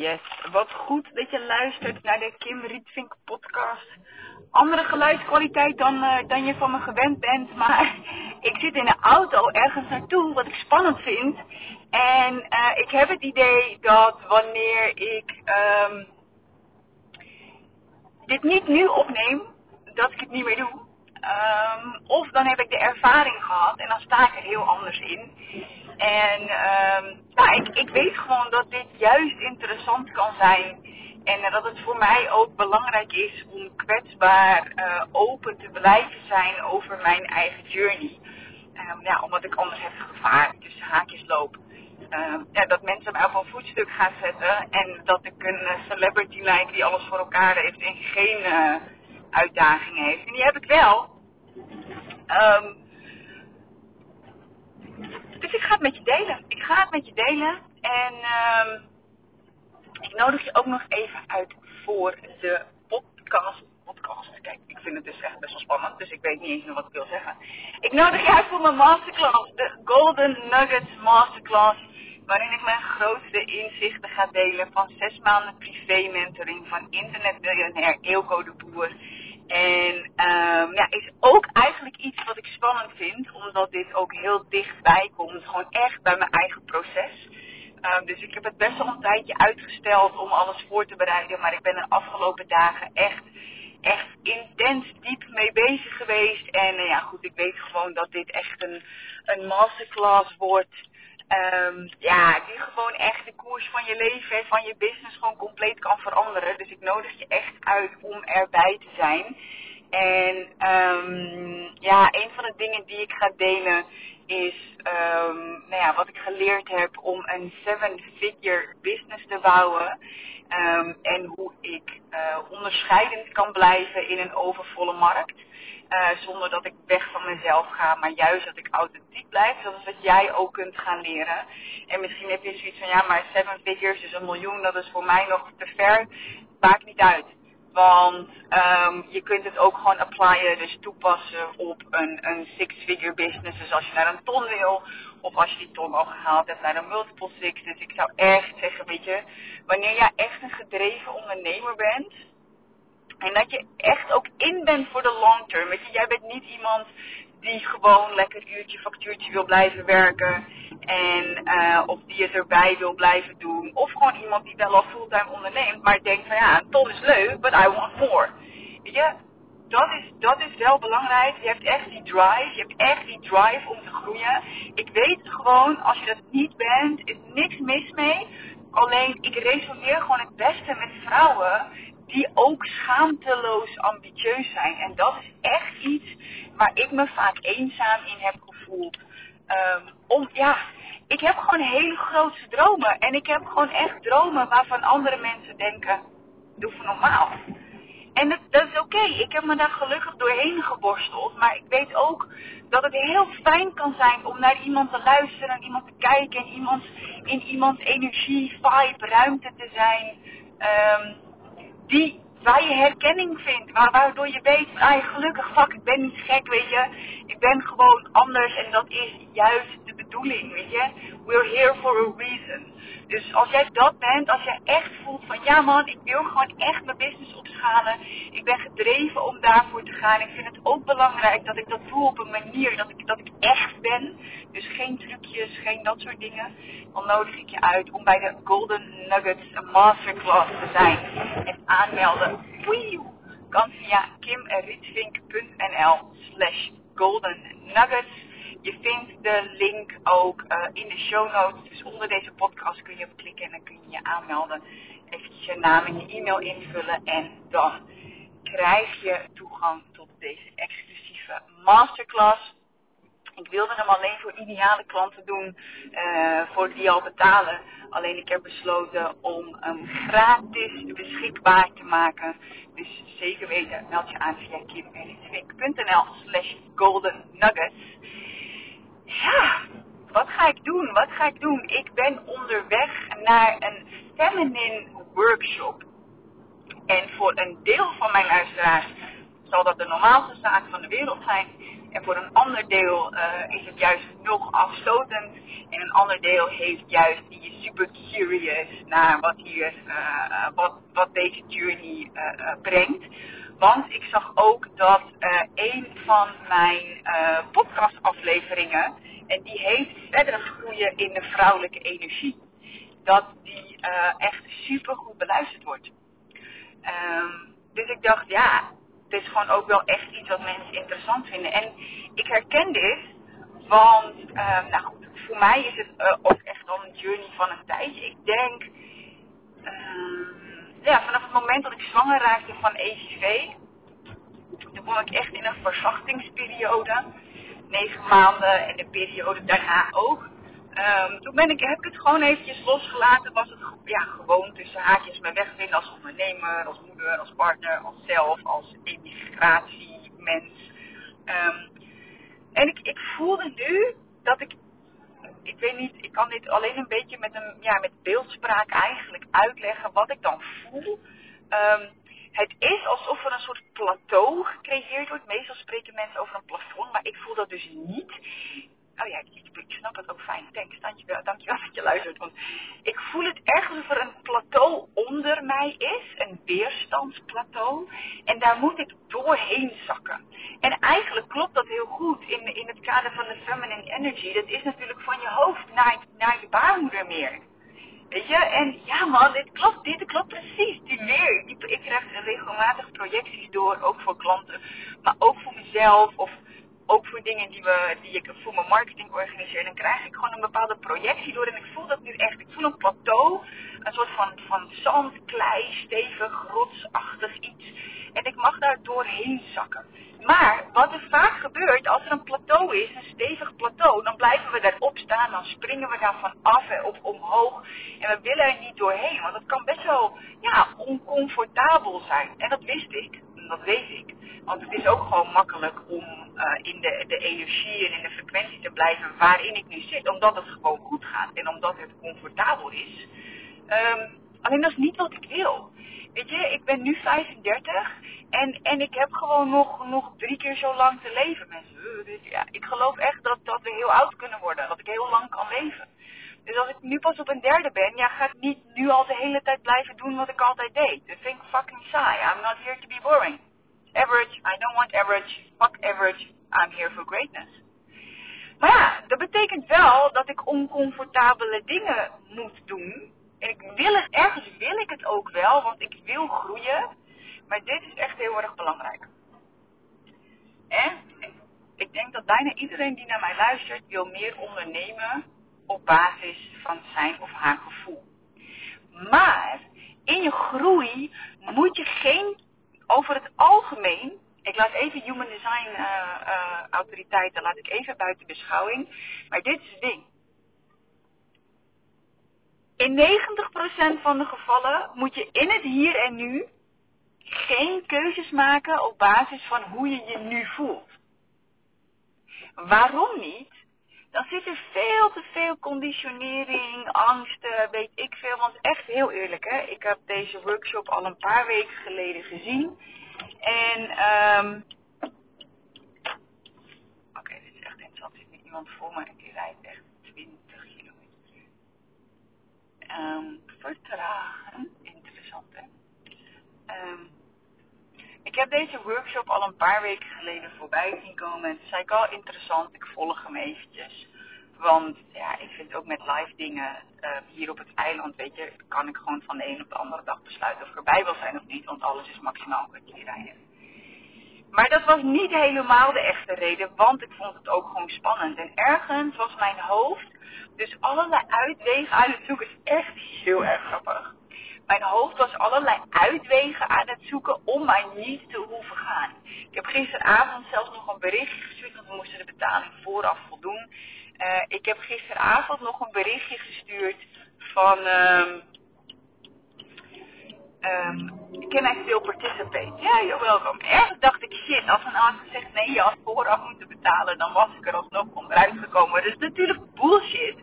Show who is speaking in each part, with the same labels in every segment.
Speaker 1: Yes, wat goed dat je luistert naar de Kim Rietvink podcast. Andere geluidskwaliteit dan, uh, dan je van me gewend bent, maar ik zit in een auto ergens naartoe wat ik spannend vind. En uh, ik heb het idee dat wanneer ik um, dit niet nu opneem, dat ik het niet meer doe. Um, of dan heb ik de ervaring gehad en dan sta ik er heel anders in. En um, nou, ik, ik weet gewoon dat dit juist interessant kan zijn. En dat het voor mij ook belangrijk is om kwetsbaar uh, open te blijven zijn over mijn eigen journey. Um, ja, omdat ik anders het gevaar tussen haakjes loop. Ja, dat mensen mij op een voetstuk gaan zetten. En dat ik een uh, celebrity lijk die alles voor elkaar heeft en geen uh, uitdaging heeft. En die heb ik wel. Dus ik ga het met je delen. Ik ga het met je delen. En um, ik nodig je ook nog even uit voor de podcast. Podcast. Kijk, ik vind het dus echt best wel spannend. Dus ik weet niet eens wat ik wil zeggen. Ik nodig je uit voor mijn masterclass. De Golden Nuggets Masterclass. Waarin ik mijn grootste inzichten ga delen van zes maanden privé mentoring van internetmiljonair Eelco de Boer. En um, ja, is ook eigenlijk iets wat ik spannend vind, omdat dit ook heel dichtbij komt. Gewoon echt bij mijn eigen proces. Um, dus ik heb het best wel een tijdje uitgesteld om alles voor te bereiden. Maar ik ben de afgelopen dagen echt, echt intens diep mee bezig geweest. En uh, ja, goed, ik weet gewoon dat dit echt een, een masterclass wordt. Um, ja, die gewoon echt de koers van je leven en van je business gewoon compleet kan veranderen. Dus ik nodig je echt uit om erbij te zijn. En um, ja, een van de dingen die ik ga delen is um, nou ja, wat ik geleerd heb om een seven-figure business te bouwen. En hoe ik uh, onderscheidend kan blijven in een overvolle markt. Uh, zonder dat ik weg van mezelf ga, maar juist dat ik authentiek blijf. Dat is wat jij ook kunt gaan leren. En misschien heb je zoiets van, ja, maar seven figures, dus een miljoen, dat is voor mij nog te ver. Maakt niet uit. Want um, je kunt het ook gewoon applyen, dus toepassen op een, een six-figure business. Dus als je naar een ton wil, of als je die ton al gehaald hebt naar een multiple six. Dus ik zou echt zeggen, weet je, wanneer jij echt een gedreven ondernemer bent, en dat je echt ook in bent voor de long term. Je, jij bent niet iemand die gewoon lekker uurtje factuurtje wil blijven werken. En uh, of die het erbij wil blijven doen. Of gewoon iemand die wel al fulltime onderneemt, maar denkt van ja, ton is leuk, but I want more. Weet je, dat is, dat is wel belangrijk. Je hebt echt die drive. Je hebt echt die drive om te groeien. Ik weet gewoon, als je dat niet bent, is niks mis mee. Alleen, ik resoneer gewoon het beste met vrouwen die ook schaamteloos ambitieus zijn. En dat is echt iets waar ik me vaak eenzaam in heb gevoeld. Um, om, ja, ik heb gewoon hele grote dromen. En ik heb gewoon echt dromen waarvan andere mensen denken, doe voor normaal. En dat, dat is oké. Ik heb me daar gelukkig doorheen geborsteld. Maar ik weet ook dat het heel fijn kan zijn om naar iemand te luisteren, naar iemand te kijken, in iemands, in iemands energie, vibe, ruimte te zijn. Um, die, waar je herkenning vindt, waar, waardoor je weet, ah, gelukkig, fuck, ik ben niet gek, weet je. Ik ben gewoon anders en dat is juist de bedoeling, weet je. We're here for a reason. Dus als jij dat bent, als jij echt voelt van, ja man, ik wil gewoon echt mijn business opschalen. Ik ben gedreven om daarvoor te gaan. Ik vind het ook belangrijk dat ik dat doe op een manier dat ik, dat ik echt ben. Dus geen trucjes, geen dat soort dingen. Dan nodig ik je uit om bij de Golden Nuggets Masterclass te zijn. En aanmelden. Wee, kan via kimrietvink.nl slash golden nuggets. Je vindt de link ook uh, in de show notes. Dus onder deze podcast kun je op klikken en dan kun je je aanmelden. Even je naam en je e-mail invullen. En dan krijg je toegang tot deze exclusieve masterclass. Ik wilde hem alleen voor ideale klanten doen, uh, voor die al betalen. Alleen ik heb besloten om hem gratis beschikbaar te maken. Dus zeker weten, meld je aan via kimeritzwink.nl slash golden nuggets. Ja, wat ga ik doen? Wat ga ik doen? Ik ben onderweg naar een feminine workshop. En voor een deel van mijn luisteraars zal dat de normaalste zaak van de wereld zijn. En voor een ander deel is het juist nog afstotend. En een ander deel heeft juist die super curious naar wat hier, wat, wat deze journey brengt. Want ik zag ook dat een van mijn podcastafleveringen, en die heeft verder groeien in de vrouwelijke energie, dat die echt super goed beluisterd wordt. Um, dus ik dacht, ja, het is gewoon ook wel echt iets wat mensen interessant vinden. En ik herken dit, want, uh, nou goed, voor mij is het uh, ook echt al een journey van een tijdje. Ik denk, uh, ja, vanaf het moment dat ik zwanger raakte van ECV, toen kwam ik echt in een verzachtingsperiode. Negen maanden en de periode daarna ook. Um, toen ben ik, heb ik het gewoon eventjes losgelaten. Was het ja, gewoon tussen haakjes mijn weg vinden als ondernemer, als moeder, als partner, als zelf, als emigratiemens. Um, en ik, ik voelde nu dat ik, ik weet niet, ik kan dit alleen een beetje met, een, ja, met beeldspraak eigenlijk uitleggen wat ik dan voel. Um, het is alsof er een soort plateau gecreëerd wordt. Meestal spreken mensen over een plafond, maar ik voel dat dus niet. Oh ja, ik, ik snap het ook fijn. Thanks, dankjewel, dankjewel dat je luistert. Want ik voel het ergens alsof er een plateau onder mij is. Een weerstandsplateau. En daar moet ik doorheen zakken. En eigenlijk klopt dat heel goed in, in het kader van de feminine energy. Dat is natuurlijk van je hoofd naar, naar je baarmoeder meer. Weet je? En ja man, dit klopt, dit klopt precies. Die weer. Ik, ik krijg regelmatig projecties door, ook voor klanten. Maar ook voor mezelf. Of ook voor dingen die, we, die ik voor mijn marketing organiseer, dan krijg ik gewoon een bepaalde projectie door. En ik voel dat nu echt. Ik voel een plateau, een soort van, van zand, klei, stevig, rotsachtig iets. En ik mag daar doorheen zakken. Maar wat er vaak gebeurt, als er een plateau is, een stevig plateau, dan blijven we daarop staan, dan springen we daarvan af en op omhoog. En we willen er niet doorheen, want dat kan best wel ja, oncomfortabel zijn. En dat wist ik, dat weet ik. Want het is ook gewoon makkelijk om uh, in de, de energie en in de frequentie te blijven waarin ik nu zit. Omdat het gewoon goed gaat en omdat het comfortabel is. Um, alleen dat is niet wat ik wil. Weet je, ik ben nu 35 en, en ik heb gewoon nog, nog drie keer zo lang te leven, mensen. Dus ja, ik geloof echt dat, dat we heel oud kunnen worden, dat ik heel lang kan leven. Dus als ik nu pas op een derde ben, ja, ga ik niet nu al de hele tijd blijven doen wat ik altijd deed. Dat vind ik fucking saai. I'm not here to be boring. Average, I don't want average. Fuck average, I'm here for greatness. Maar ja, dat betekent wel dat ik oncomfortabele dingen moet doen. En ik wil het, ergens wil ik het ook wel, want ik wil groeien. Maar dit is echt heel erg belangrijk. Ik denk dat bijna iedereen die naar mij luistert wil meer ondernemen op basis van zijn of haar gevoel. Maar in je groei moet je geen, over het algemeen, ik laat even human design uh, uh, autoriteiten, laat ik even buiten beschouwing. Maar dit is het ding. In 90% van de gevallen moet je in het hier en nu geen keuzes maken op basis van hoe je je nu voelt. Waarom niet? Dan zit er veel te veel conditionering, angsten, weet ik veel. Want echt heel eerlijk, hè, ik heb deze workshop al een paar weken geleden gezien. En, um, oké, dit is echt interessant. Er zit iemand voor me en die rijdt echt 20 kilometer. Um, vertragen, interessant hè. Um, ik heb deze workshop al een paar weken geleden voorbij zien komen. En toen zei ik al interessant, ik volg hem eventjes. Want ja, ik vind ook met live dingen uh, hier op het eiland, weet je, kan ik gewoon van de een op de andere dag besluiten of ik erbij wil zijn of niet. Want alles is maximaal een kwartier rijden. Maar dat was niet helemaal de echte reden, want ik vond het ook gewoon spannend. En ergens was mijn hoofd dus allerlei uitwegen aan het zoeken. is echt heel erg grappig. Mijn hoofd was allerlei uitwegen aan het zoeken om maar niet te hoeven gaan. Ik heb gisteravond zelfs nog een berichtje gestuurd, want we moesten de betaling vooraf voldoen. Uh, ik heb gisteravond nog een berichtje gestuurd van... Um, can I still participate? Ja, you're welcome. Ergens dacht ik, als ze nou had gezegd nee, je had vooraf moeten betalen, dan was ik er alsnog onderuit gekomen. Is natuurlijk bullshit.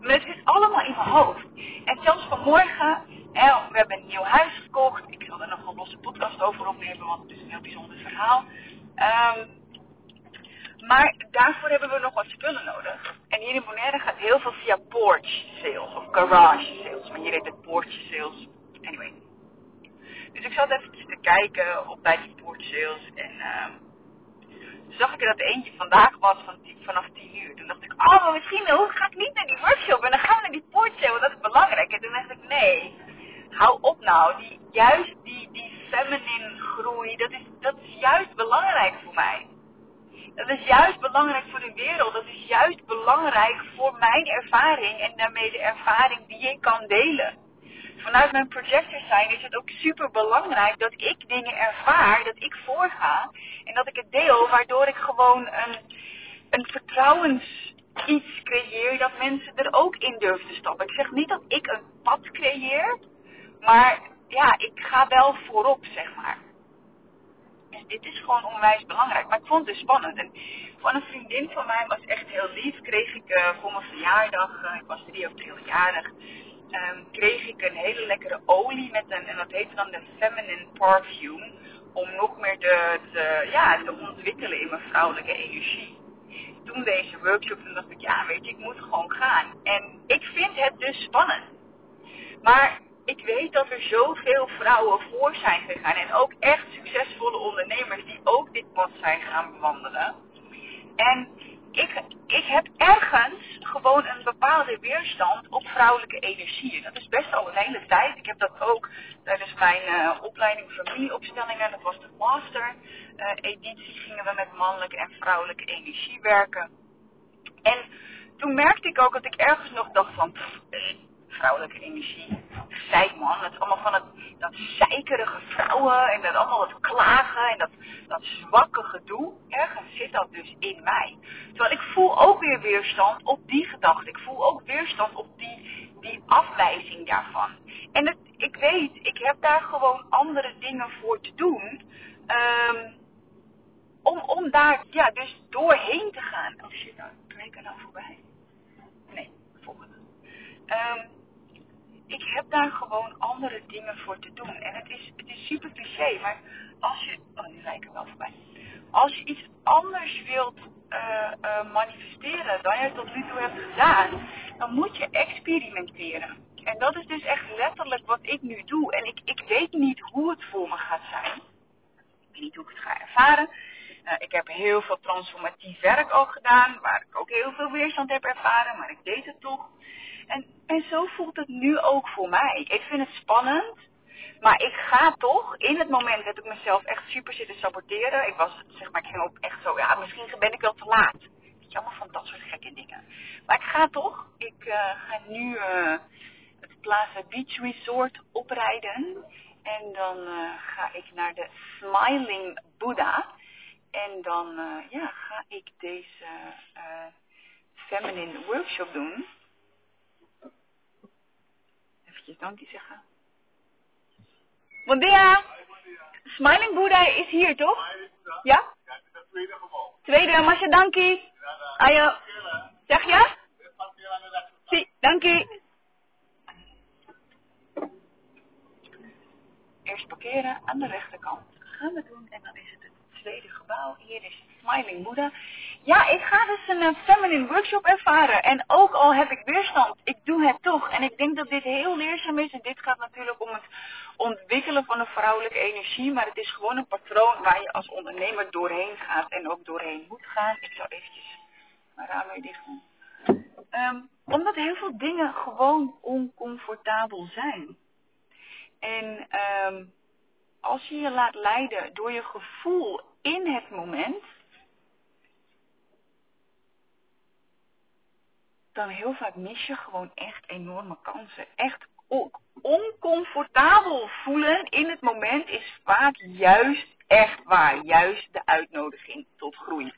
Speaker 1: Maar het is allemaal in mijn hoofd. En zelfs vanmorgen we hebben een nieuw huis gekocht. Ik zal er nog een losse podcast over opnemen, want het is een heel bijzonder verhaal. Um, Maar daarvoor hebben we nog wat spullen nodig. En hier in Bonaire gaat heel veel via porch sales of garage sales. Maar hier heet het porch sales. Anyway. Dus ik zat even te kijken op bij die porch sales. En uh, zag ik er dat eentje vandaag was van vanaf 10 uur. Toen dacht ik, oh, maar misschien ga ik niet naar die workshop. En dan gaan we naar die porch sale, want dat is belangrijk. En toen dacht ik, nee, hou op nou. Die, juist die, die feminine groei, dat is, dat is juist belangrijk voor mij. Dat is juist belangrijk voor de wereld. Dat is juist belangrijk voor mijn ervaring en daarmee de ervaring die ik kan delen. Vanuit mijn projector zijn is het ook super belangrijk dat ik dingen ervaar, dat ik voorga en dat ik het deel, waardoor ik gewoon een, een vertrouwens iets creëer dat mensen er ook in durven te stappen. Ik zeg niet dat ik een pad creëer, maar ja, ik ga wel voorop, zeg maar. Dus dit is gewoon onwijs belangrijk. Maar ik vond het dus spannend. En van een vriendin van mij was echt heel lief. Kreeg ik uh, voor mijn verjaardag, uh, ik was drie of driejarig, um, kreeg ik een hele lekkere olie met een, en dat heet dan de Feminine Perfume. Om nog meer de, ja, te ontwikkelen in mijn vrouwelijke energie. Toen deze workshop, toen dacht ik, ja weet je, ik moet gewoon gaan. En ik vind het dus spannend. Maar ik weet dat er zoveel vrouwen voor zijn gegaan. En ook echt succesvolle ondernemers die ook dit pad zijn gaan bewandelen. En ik, ik heb ergens gewoon een bepaalde weerstand op vrouwelijke energieën. Dat is best al een hele tijd. Ik heb dat ook tijdens mijn uh, opleiding familieopstellingen. Dat was de master uh, editie. Gingen we met mannelijke en vrouwelijke energie werken. En toen merkte ik ook dat ik ergens nog dacht van... Pff, vrouwelijke energie. Zeik man, allemaal van het, dat zeikerige vrouwen en dat allemaal het klagen en dat, dat zwakke gedoe. Ergens zit dat dus in mij. Terwijl ik voel ook weer weerstand op die gedachte. Ik voel ook weerstand op die, die afwijzing daarvan. En het, ik weet, ik heb daar gewoon andere dingen voor te doen. Um, om, om daar ja, dus doorheen te gaan. Oh shit, nou, ik er nou voorbij. Nee, volgende. Um, ik heb daar gewoon andere dingen voor te doen. En het is, het is super cliché, maar als je, oh nu rijd ik wel voorbij. Als je iets anders wilt uh, uh, manifesteren dan je tot nu toe hebt gedaan, dan moet je experimenteren. En dat is dus echt letterlijk wat ik nu doe. En ik, ik weet niet hoe het voor me gaat zijn. Ik weet niet hoe ik het ga ervaren. Uh, ik heb heel veel transformatief werk al gedaan, waar ik ook heel veel weerstand heb ervaren, maar ik deed het toch. En, en zo voelt het nu ook voor mij. Ik vind het spannend. Maar ik ga toch, in het moment heb ik mezelf echt super zitten saboteren. Ik was, zeg maar, ik ging ook echt zo, ja, misschien ben ik wel te laat. Allemaal van dat soort gekke dingen. Maar ik ga toch, ik uh, ga nu uh, het Plaza Beach Resort oprijden. En dan uh, ga ik naar de Smiling Buddha. En dan, ja, ga ik deze feminine workshop doen eventjes dankie zeggen. Bon dia! Smiling Buddha is hier, toch? Ja? Tweede, Masha, dankie. Ayo. Zeg je? Si, dankie. Eerst parkeren aan de rechterkant. Gaan we doen en dan is het het tweede gebouw. Hier is Smiling Buddha. Ja, ik ga dus een uh, feminine workshop ervaren. En ook al heb ik weerstand, ik doe het toch. En ik denk dat dit heel leerzaam is. En dit gaat natuurlijk om het ontwikkelen van een vrouwelijke energie. Maar het is gewoon een patroon waar je als ondernemer doorheen gaat en ook doorheen moet gaan. Ik zal eventjes mijn raam weer dicht doen. Um, omdat heel veel dingen gewoon oncomfortabel zijn. En um, als je je laat leiden door je gevoel in het moment dan heel vaak mis je gewoon echt enorme kansen. Echt oncomfortabel voelen in het moment is vaak juist echt waar. Juist de uitnodiging tot groei.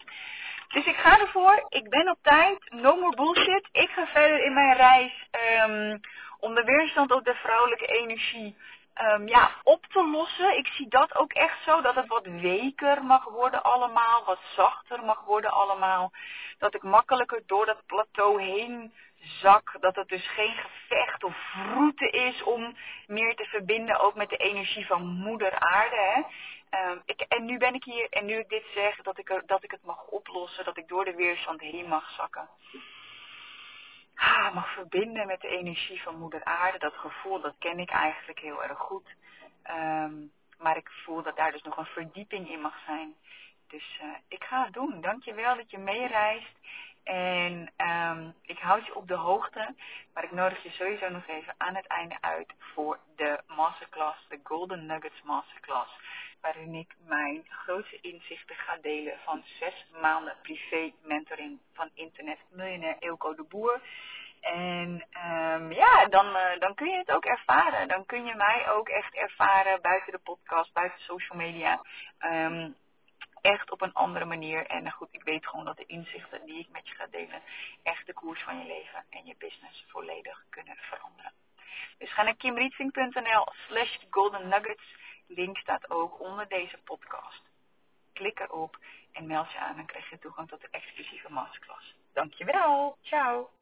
Speaker 1: Dus ik ga ervoor. Ik ben op tijd. No more bullshit. Ik ga verder in mijn reis um, om de weerstand op de vrouwelijke energie um, ja, op te lossen. Ik zie dat ook echt zo, dat het wat weker mag worden allemaal, wat zachter mag worden allemaal. Dat ik makkelijker door dat plateau heen zak. Dat het dus geen gevecht of vroete is om meer te verbinden ook met de energie van moeder aarde. Hè? Ehm, ik, en nu ben ik hier en nu ik dit zeg, dat ik, er, dat ik het mag oplossen, dat ik door de weerstand heen mag zakken. Mag verbinden met de energie van moeder aarde. Dat gevoel, dat ken ik eigenlijk heel erg goed. Ehm, maar ik voel dat daar dus nog een verdieping in mag zijn. Dus uh, ik ga het doen. Dankjewel dat je meereist. En um, ik houd je op de hoogte. Maar ik nodig je sowieso nog even aan het einde uit voor de masterclass, de Golden Nuggets Masterclass. Waarin ik mijn grootste inzichten ga delen van zes maanden privé mentoring van internet miljonair Eelco de Boer. En um, ja, dan, uh, dan kun je het ook ervaren. Dan kun je mij ook echt ervaren buiten de podcast, buiten social media. Um, echt op een andere manier. En uh, goed, ik weet gewoon dat de inzichten die ik met je ga delen echt de koers van je leven en je business volledig kunnen veranderen. Dus ga naar kimrietving.nl slash golden nuggets. Link staat ook onder deze podcast. Klik erop en meld je aan. Dan krijg je toegang tot de exclusieve masterclass. Dankjewel. Ciao.